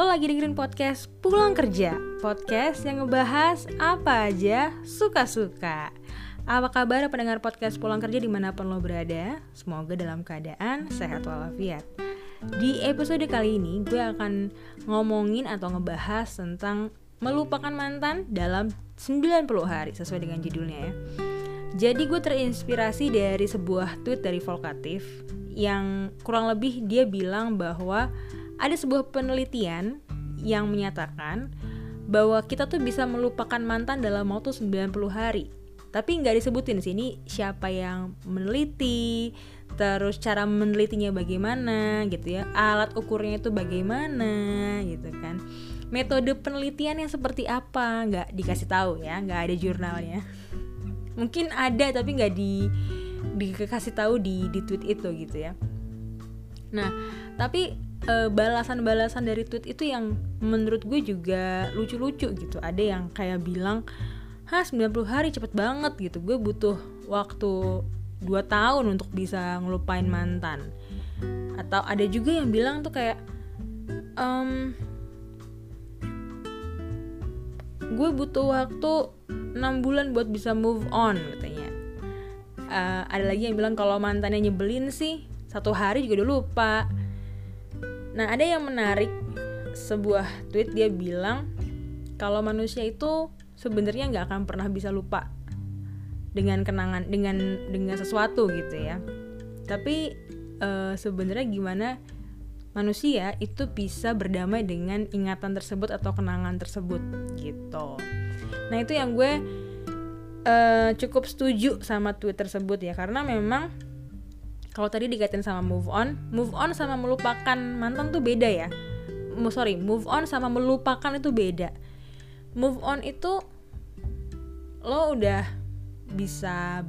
Lo lagi dengerin podcast Pulang Kerja Podcast yang ngebahas apa aja suka-suka. Apa kabar pendengar podcast Pulang Kerja di mana pun lo berada? Semoga dalam keadaan sehat walafiat. Di episode kali ini gue akan ngomongin atau ngebahas tentang Melupakan mantan dalam 90 hari Sesuai dengan judulnya ya. Jadi gue terinspirasi dari sebuah tweet dari Volkatif yang kurang lebih dia bilang bahwa ada sebuah penelitian yang menyatakan bahwa kita tuh bisa melupakan mantan dalam waktu 90 hari. Tapi nggak disebutin sini siapa yang meneliti, terus cara menelitinya bagaimana gitu ya, alat ukurnya itu bagaimana gitu kan. Metode penelitiannya seperti apa nggak dikasih tahu ya, nggak ada jurnalnya mungkin ada tapi nggak di dikasih tahu di di tweet itu gitu ya nah tapi e, balasan-balasan dari tweet itu yang menurut gue juga lucu-lucu gitu. Ada yang kayak bilang Hah 90 hari cepet banget gitu. Gue butuh waktu 2 tahun untuk bisa ngelupain mantan. Atau ada juga yang bilang tuh kayak um, gue butuh waktu 6 bulan buat bisa move on katanya. Uh, ada lagi yang bilang kalau mantannya nyebelin sih satu hari juga udah lupa nah ada yang menarik. Sebuah tweet dia bilang kalau manusia itu sebenarnya nggak akan pernah bisa lupa dengan kenangan dengan dengan sesuatu gitu ya. Tapi uh, sebenarnya gimana manusia itu bisa berdamai dengan ingatan tersebut atau kenangan tersebut gitu. Nah itu yang gue uh, cukup setuju sama tweet tersebut ya karena memang kalau tadi dikaitin sama move on move on sama melupakan mantan tuh beda ya. Sorry move on sama melupakan itu beda. Move on itu lo udah bisa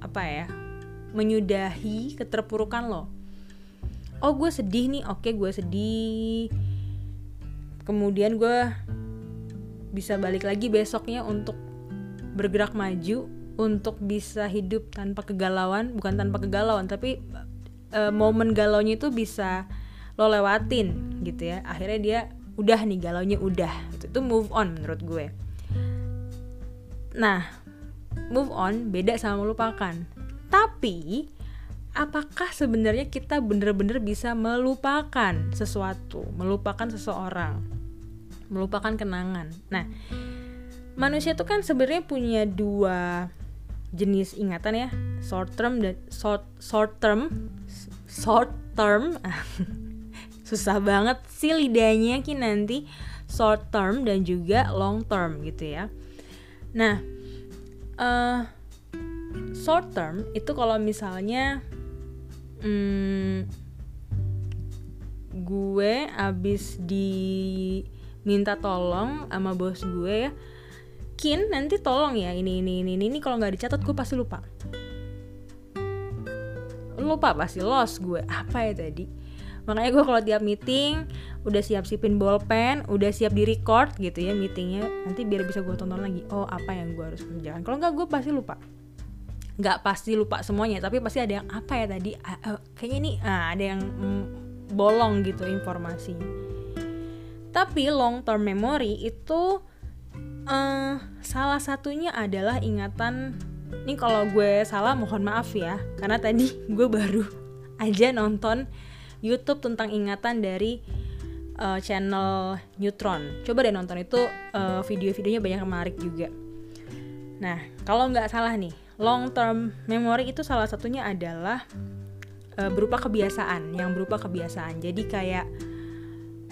apa ya menyudahi keterpurukan lo. Oh gue sedih nih oke gue sedih. Kemudian gue bisa balik lagi besoknya untuk bergerak maju untuk bisa hidup tanpa kegalauan bukan tanpa kegalauan tapi uh, momen galaunya itu bisa lo lewatin gitu ya. Akhirnya dia udah nih galaunya udah itu tuh move on menurut gue. Nah move on beda sama melupakan. Tapi apakah sebenarnya kita bener-bener bisa melupakan sesuatu melupakan seseorang melupakan kenangan. Nah, manusia itu kan sebenarnya punya dua jenis ingatan ya, short term dan short short term, short term. Susah banget sih lidahnya ki nanti short term dan juga long term gitu ya. Nah, uh, short term itu kalau misalnya hmm, gue abis di minta tolong sama bos gue ya Kin nanti tolong ya ini ini ini ini, ini kalau nggak dicatat gue pasti lupa. Lupa pasti lost gue apa ya tadi? Makanya gue kalau tiap meeting udah siap siapin bolpen udah siap di record gitu ya meetingnya nanti biar bisa gue tonton lagi. Oh apa yang gue harus kerjakan? Kalau nggak gue pasti lupa. Nggak pasti lupa semuanya tapi pasti ada yang apa ya tadi? Uh, uh, kayaknya ini uh, ada yang mm, bolong gitu informasinya. Tapi long term memory itu uh, salah satunya adalah ingatan ini kalau gue salah mohon maaf ya karena tadi gue baru aja nonton YouTube tentang ingatan dari uh, channel Neutron. Coba deh nonton itu uh, video-videonya banyak menarik juga. Nah, kalau nggak salah nih, long term memory itu salah satunya adalah uh, berupa kebiasaan, yang berupa kebiasaan. Jadi kayak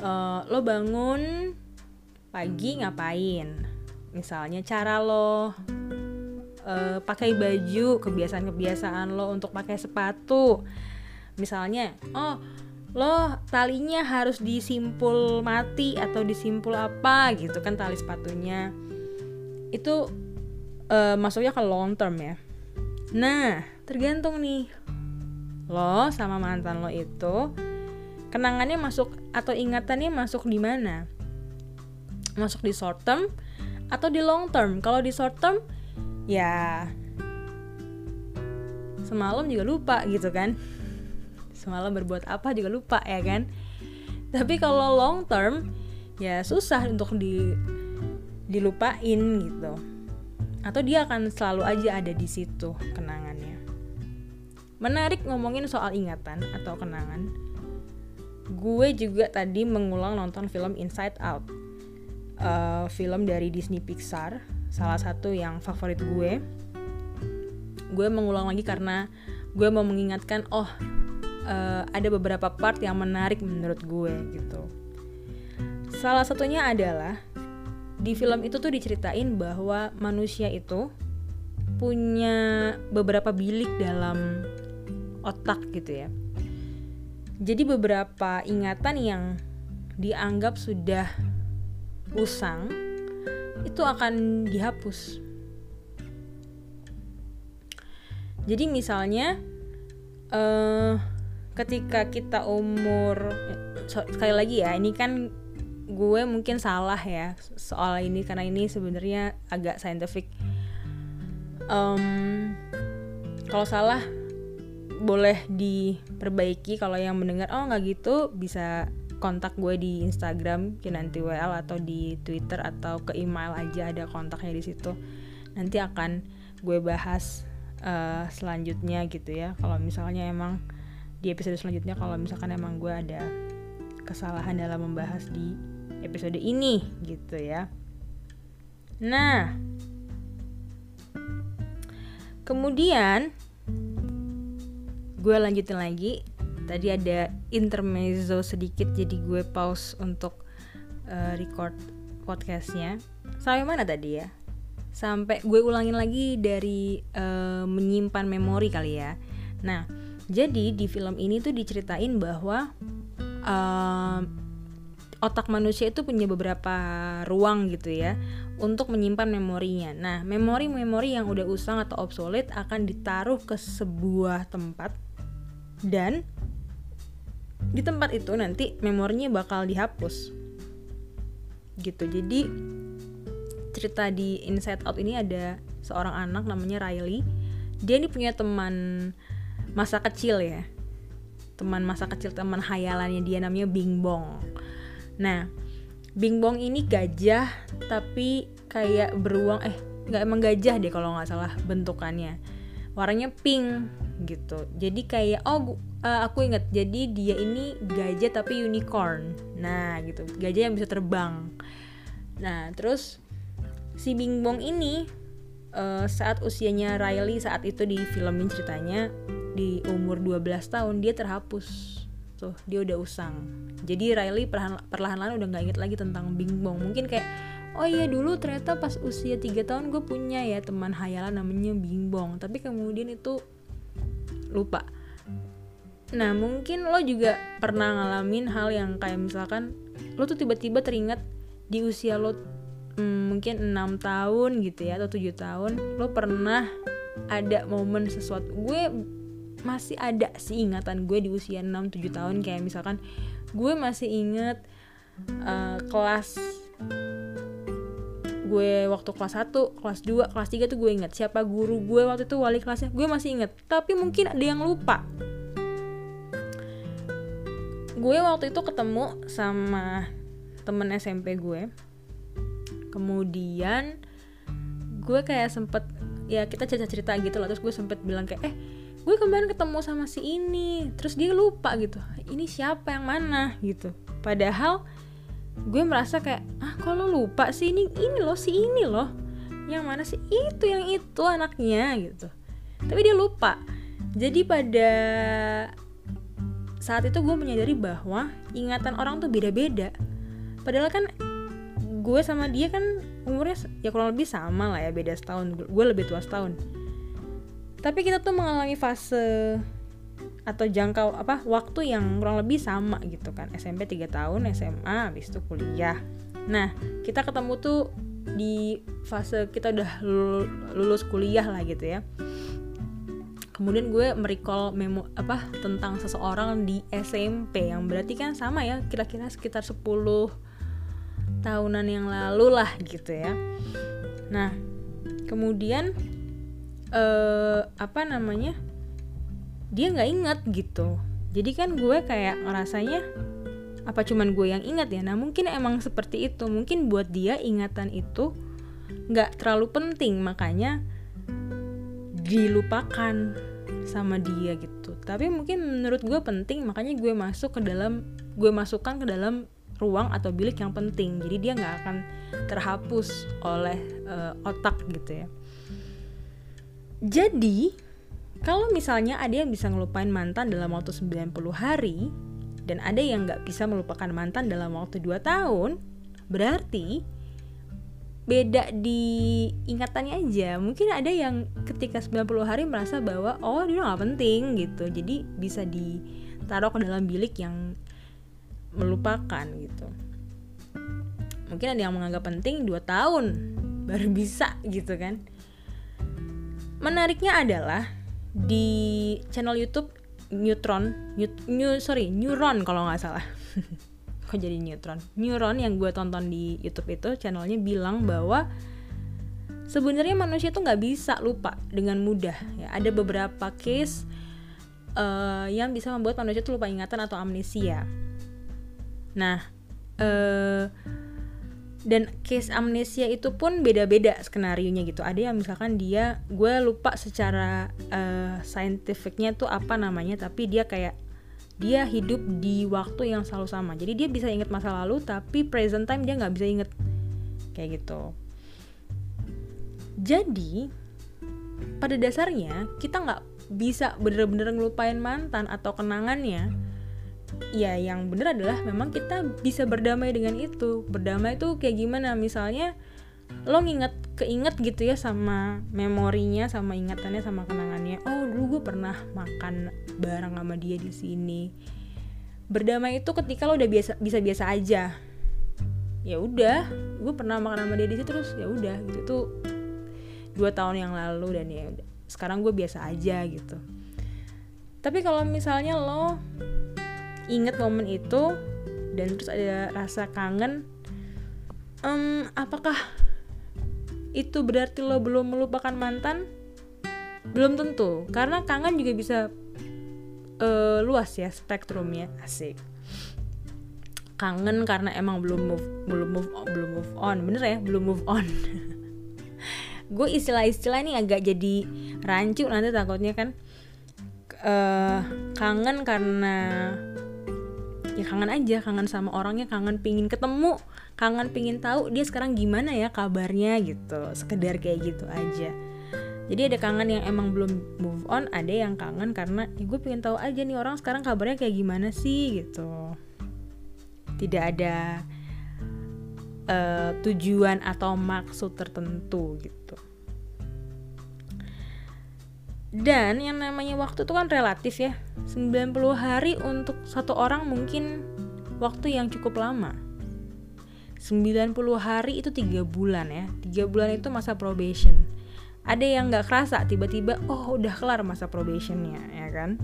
uh, lo bangun pagi ngapain misalnya cara lo uh, pakai baju kebiasaan-kebiasaan lo untuk pakai sepatu. Misalnya oh lo talinya harus disimpul mati atau disimpul apa gitu kan tali sepatunya. Itu uh, masuknya ke long term ya. Nah tergantung nih lo sama mantan lo itu kenangannya masuk atau ingatannya masuk di mana? Masuk di short term atau di long term. Kalau di short term ya semalam juga lupa gitu kan. Semalam berbuat apa juga lupa ya kan? Tapi kalau long term ya susah untuk di dilupain gitu. Atau dia akan selalu aja ada di situ kenangannya. Menarik ngomongin soal ingatan atau kenangan. Gue juga tadi mengulang nonton film Inside Out uh, film dari Disney Pixar salah satu yang favorit gue. Gue mengulang lagi karena gue mau mengingatkan oh uh, ada beberapa part yang menarik menurut gue gitu. Salah satunya adalah di film itu tuh diceritain bahwa manusia itu punya beberapa bilik dalam otak gitu ya. Jadi beberapa ingatan yang dianggap sudah usang itu akan dihapus. Jadi misalnya uh, ketika kita umur so, sekali lagi ya ini kan gue mungkin salah ya soal ini karena ini sebenarnya agak scientific. Um, kalau salah boleh diperbaiki kalau yang mendengar oh nggak gitu bisa kontak gue di Instagram Kinanti WL atau di Twitter atau ke email aja ada kontaknya di situ. Nanti akan gue bahas uh, selanjutnya gitu ya. Kalau misalnya emang di episode selanjutnya kalau misalkan emang gue ada kesalahan dalam membahas di episode ini gitu ya. Nah kemudian gue lanjutin lagi tadi ada intermezzo sedikit jadi gue pause untuk uh, record podcastnya. Sampai mana tadi ya? Sampai gue ulangin lagi dari uh, menyimpan memori kali ya. Nah jadi di film ini tuh diceritain bahwa uh, otak manusia itu punya beberapa ruang gitu ya untuk menyimpan memorinya. Nah, memori-memori yang udah usang atau obsolete akan ditaruh ke sebuah tempat dan di tempat itu nanti memorinya bakal dihapus. Gitu. Jadi cerita di Inside Out ini ada seorang anak namanya Riley. Dia ini punya teman masa kecil ya. Teman masa kecil teman hayalannya dia namanya Bing Bong. Nah Bing Bong ini gajah tapi kayak beruang eh nggak emang gajah deh kalau nggak salah bentukannya. Warnanya pink gitu. Jadi kayak oh uh, aku inget jadi dia ini gajah tapi unicorn. Nah gitu. Gajah yang bisa terbang. Nah terus si Bingbong ini uh, saat usianya Riley saat itu di filmin ceritanya di umur 12 tahun dia terhapus. Tuh dia udah usang. Jadi Riley perlahan-lahan udah nggak inget lagi tentang Bingbong mungkin kayak oh iya dulu ternyata pas usia 3 tahun gue punya ya teman hayalan namanya Bingbong tapi kemudian itu lupa. Nah mungkin lo juga pernah ngalamin hal yang kayak misalkan lo tuh tiba-tiba teringat di usia lo hmm, mungkin enam tahun gitu ya atau tujuh tahun lo pernah ada momen sesuatu. Gue masih ada sih ingatan gue di usia 6-7 tahun. Kayak misalkan gue masih inget uh, kelas gue waktu kelas 1, kelas 2, kelas 3 tuh gue inget siapa guru gue waktu itu wali kelasnya. Gue masih inget tapi mungkin ada yang lupa. Gue waktu itu ketemu sama temen SMP gue. Kemudian gue kayak sempet ya kita cerita cerita gitu lah terus gue sempet bilang kayak eh gue kemarin ketemu sama si ini terus dia lupa gitu ini siapa yang mana? gitu. Padahal gue merasa kayak ah kalau lupa sih? Ini ini loh si ini loh. Yang mana sih? Itu yang itu anaknya gitu. Tapi dia lupa. Jadi pada saat itu gue menyadari bahwa ingatan orang tuh beda-beda. Padahal kan gue sama dia kan umurnya ya kurang lebih sama lah ya beda setahun. Gue lebih tua setahun. Tapi kita tuh mengalami fase atau jangkau apa waktu yang kurang lebih sama gitu kan. SMP 3 tahun SMA habis itu kuliah. Nah kita ketemu tuh di fase kita udah lulus kuliah lah gitu ya. Kemudian gue merecall memo apa tentang seseorang di SMP yang berarti kan sama ya kira-kira sekitar 10 tahunan yang lalu lah gitu ya. Nah kemudian eh, apa namanya dia nggak inget gitu. Jadi kan gue kayak ngerasanya apa cuman gue yang ingat ya? Nah mungkin emang seperti itu. Mungkin buat dia ingatan itu nggak terlalu penting. Makanya dilupakan sama dia gitu. Tapi mungkin menurut gue penting. Makanya gue masuk ke dalam gue masukkan ke dalam ruang atau bilik yang penting. Jadi dia nggak akan terhapus oleh uh, otak gitu ya. Jadi kalau misalnya ada yang bisa ngelupain mantan dalam waktu 90 hari dan ada yang nggak bisa melupakan mantan dalam waktu 2 tahun berarti beda di ingatannya aja. Mungkin ada yang ketika 90 hari merasa bahwa oh dia nggak penting gitu. Jadi bisa ditaruh ke dalam bilik yang melupakan gitu. Mungkin ada yang menganggap penting 2 tahun baru bisa gitu kan. Menariknya adalah di channel YouTube Neutron New, New sorry Neuron kalau nggak salah. Kok jadi neutron? Neuron yang gue tonton di YouTube itu channelnya bilang bahwa sebenarnya manusia tuh nggak bisa lupa dengan mudah ya. Ada beberapa case uh, yang bisa membuat manusia tuh lupa ingatan atau amnesia. Nah uh, dan case amnesia itu pun beda-beda skenario nya gitu. Ada yang misalkan dia gue lupa secara uh, scientificnya tuh apa namanya tapi dia kayak dia hidup di waktu yang selalu sama. Jadi dia bisa inget masa lalu tapi present time dia nggak bisa inget kayak gitu. Jadi pada dasarnya kita nggak bisa bener-bener ngelupain mantan atau kenangannya ya yang bener adalah memang kita bisa berdamai dengan itu. Berdamai itu kayak gimana? Misalnya lo nginget keinget gitu ya sama memorinya sama ingatannya sama kenangannya. Oh dulu gue pernah makan bareng sama dia di sini. Berdamai itu ketika lo udah biasa bisa biasa aja. Ya udah gue pernah makan sama dia di situ terus ya udah gitu. Tuh dua tahun yang lalu dan ya sekarang gue biasa aja gitu. Tapi kalau misalnya lo inget momen itu dan terus ada rasa kangen um, apakah itu berarti lo belum melupakan mantan? Belum tentu karena kangen juga bisa uh, luas ya spektrumnya asik. Kangen karena emang belum move belum move on, belum move on bener ya belum move on. Gue istilah-istilah ini agak jadi rancu nanti takutnya kan. Uh, kangen karena ya kangen aja kangen sama orangnya kangen pingin ketemu kangen pingin tahu dia sekarang gimana ya kabarnya gitu. Sekedar kayak gitu aja. Jadi ada kangen yang emang belum move on ada yang kangen karena ya gue pengen tahu aja nih orang sekarang kabarnya kayak gimana sih? gitu. Tidak ada uh, tujuan atau maksud tertentu gitu dan yang namanya waktu itu kan relatif ya. 90 hari untuk satu orang mungkin waktu yang cukup lama. 90 hari itu tiga bulan ya. Tiga bulan itu masa probation. Ada yang nggak kerasa tiba-tiba oh udah kelar masa probationnya ya kan?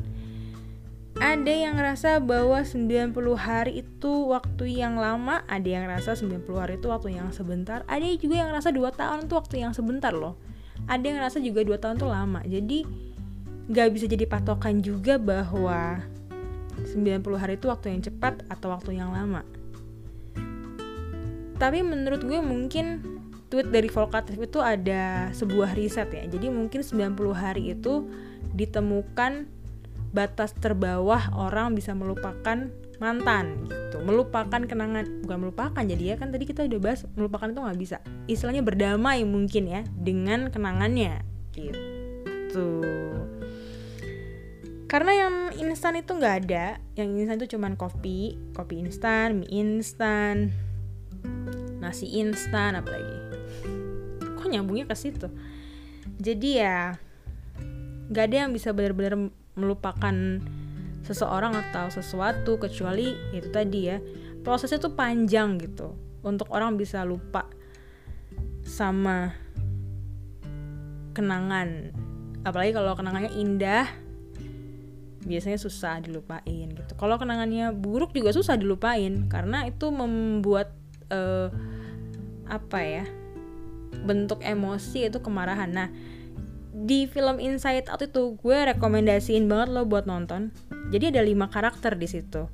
Ada yang ngerasa bahwa 90 hari itu waktu yang lama ada yang ngerasa 90 hari itu waktu yang sebentar ada juga yang ngerasa 2 tahun itu waktu yang sebentar loh ada yang ngerasa juga dua tahun tuh lama. Jadi nggak bisa jadi patokan juga bahwa 90 hari itu waktu yang cepat atau waktu yang lama. Tapi menurut gue mungkin tweet dari Volkatif itu ada sebuah riset ya. Jadi mungkin 90 hari itu ditemukan batas terbawah orang bisa melupakan mantan gitu. Melupakan kenangan bukan melupakan jadi ya kan tadi kita udah bahas melupakan itu nggak bisa. Istilahnya berdamai mungkin ya dengan kenangannya gitu. Karena yang instan itu nggak ada yang instan itu cuman kopi kopi instan mie instan nasi instan apalagi. Kok nyambungnya ke situ? Jadi ya nggak ada yang bisa benar-benar melupakan seseorang atau sesuatu kecuali itu tadi ya prosesnya tuh panjang gitu. Untuk orang bisa lupa sama kenangan. Apalagi kalau kenangannya indah biasanya susah dilupain gitu. Kalau kenangannya buruk juga susah dilupain karena itu membuat uh, apa ya bentuk emosi itu kemarahan. Nah di film Inside Out itu gue rekomendasiin banget lo buat nonton jadi ada lima karakter di situ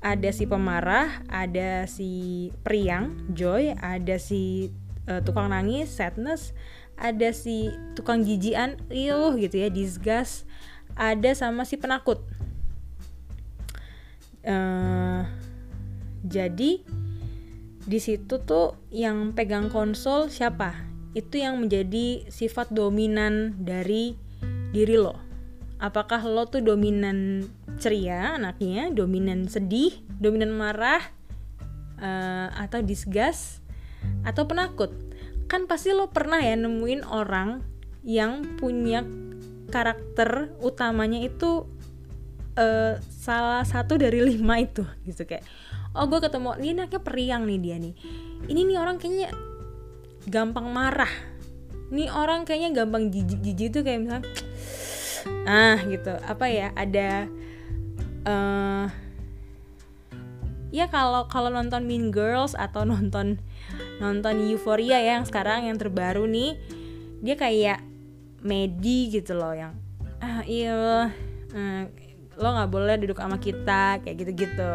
ada si pemarah, ada si periang, joy, ada si uh, tukang nangis, sadness, ada si tukang jijian, iuh gitu ya, disgust, ada sama si penakut. Uh, jadi di situ tuh yang pegang konsol siapa? Itu yang menjadi sifat dominan dari diri lo apakah lo tuh dominan ceria anaknya dominan sedih dominan marah uh, atau disgust atau penakut? Kan pasti lo pernah ya nemuin orang yang punya karakter utamanya itu uh, salah satu dari lima itu gitu kayak oh gue ketemu ini anaknya periang nih dia nih. Ini nih orang kayaknya gampang marah. Nih orang kayaknya gampang jijik jijik tuh kayak misalnya ah gitu. Apa ya ada uh, ya kalau kalau nonton Mean Girls atau nonton nonton Euphoria ya yang sekarang yang terbaru nih dia kayak Medi gitu loh yang ah iya uh, lo nggak boleh duduk sama kita kayak gitu-gitu.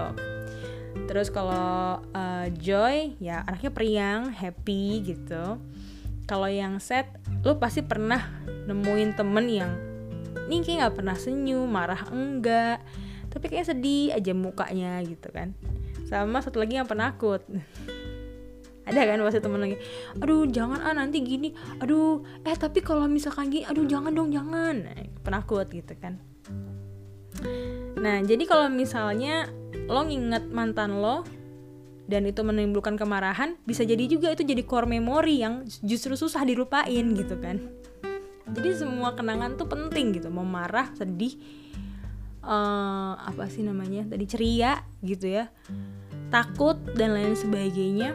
Terus kalau uh, Joy ya anaknya periang happy gitu. Kalau yang set lo pasti pernah nemuin temen yang nih kayak nggak pernah senyum marah enggak. Tapi kayak sedih aja mukanya gitu kan. Sama satu lagi yang penakut. Ada kan pasti temen lagi aduh jangan ah nanti gini. Aduh eh tapi kalau misalkan gini aduh jangan dong jangan. Nah, penakut gitu kan. Nah jadi kalau misalnya lo nginget mantan lo dan itu menimbulkan kemarahan bisa jadi juga itu jadi core memory yang justru susah dilupain gitu kan jadi semua kenangan tuh penting gitu mau marah sedih uh, apa sih namanya tadi ceria gitu ya takut dan lain sebagainya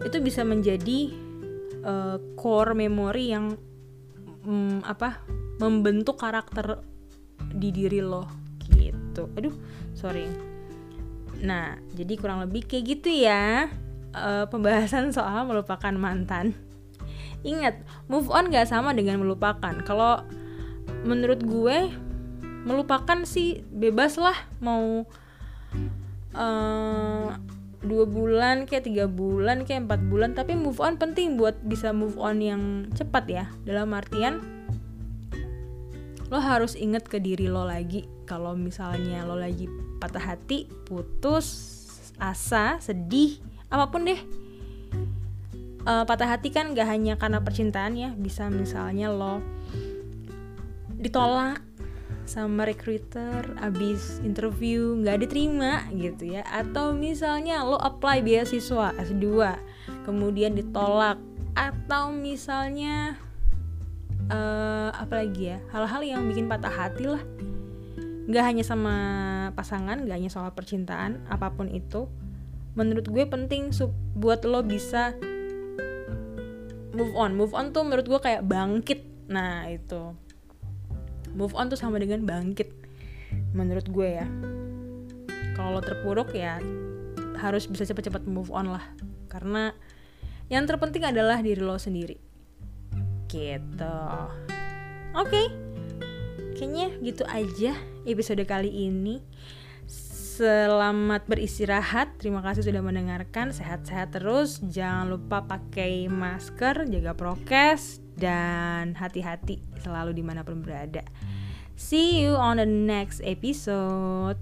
itu bisa menjadi uh, core memory yang um, apa membentuk karakter di diri lo gitu. Aduh sorry. Nah jadi kurang lebih kayak gitu ya uh, pembahasan soal melupakan mantan Ingat, move on gak sama dengan melupakan. Kalau menurut gue, melupakan sih bebas lah. Mau uh, dua bulan kayak tiga bulan kayak empat bulan. Tapi move on penting buat bisa move on yang cepat ya. Dalam artian lo harus inget ke diri lo lagi. Kalau misalnya lo lagi patah hati putus asa sedih apa pun deh uh, patah hati kan gak hanya karena percintaan ya bisa misalnya lo ditolak sama recruiter abis interview nggak diterima gitu ya. Atau misalnya lo apply beasiswa S2 kemudian ditolak. Atau misalnya uh, apa lagi ya hal-hal yang bikin patah hati lah. Nggak hanya sama pasangan nggak hanya soal percintaan apa pun itu. Menurut gue penting buat lo bisa move on. Move on tuh menurut gue kayak bangkit. Nah itu. Move on tuh sama dengan bangkit. Menurut gue ya. Kalau lo terpuruk ya harus bisa cepat-cepat move on lah. Karena yang terpenting adalah diri lo sendiri. Gitu. Oke. Okay. kayaknya gitu aja episode kali ini Selamat beristirahat. Terima kasih sudah mendengarkan. Sehat-sehat terus. Jangan lupa pakai masker, jaga prokes, dan hati-hati selalu di mana pun berada. See you on the next episode.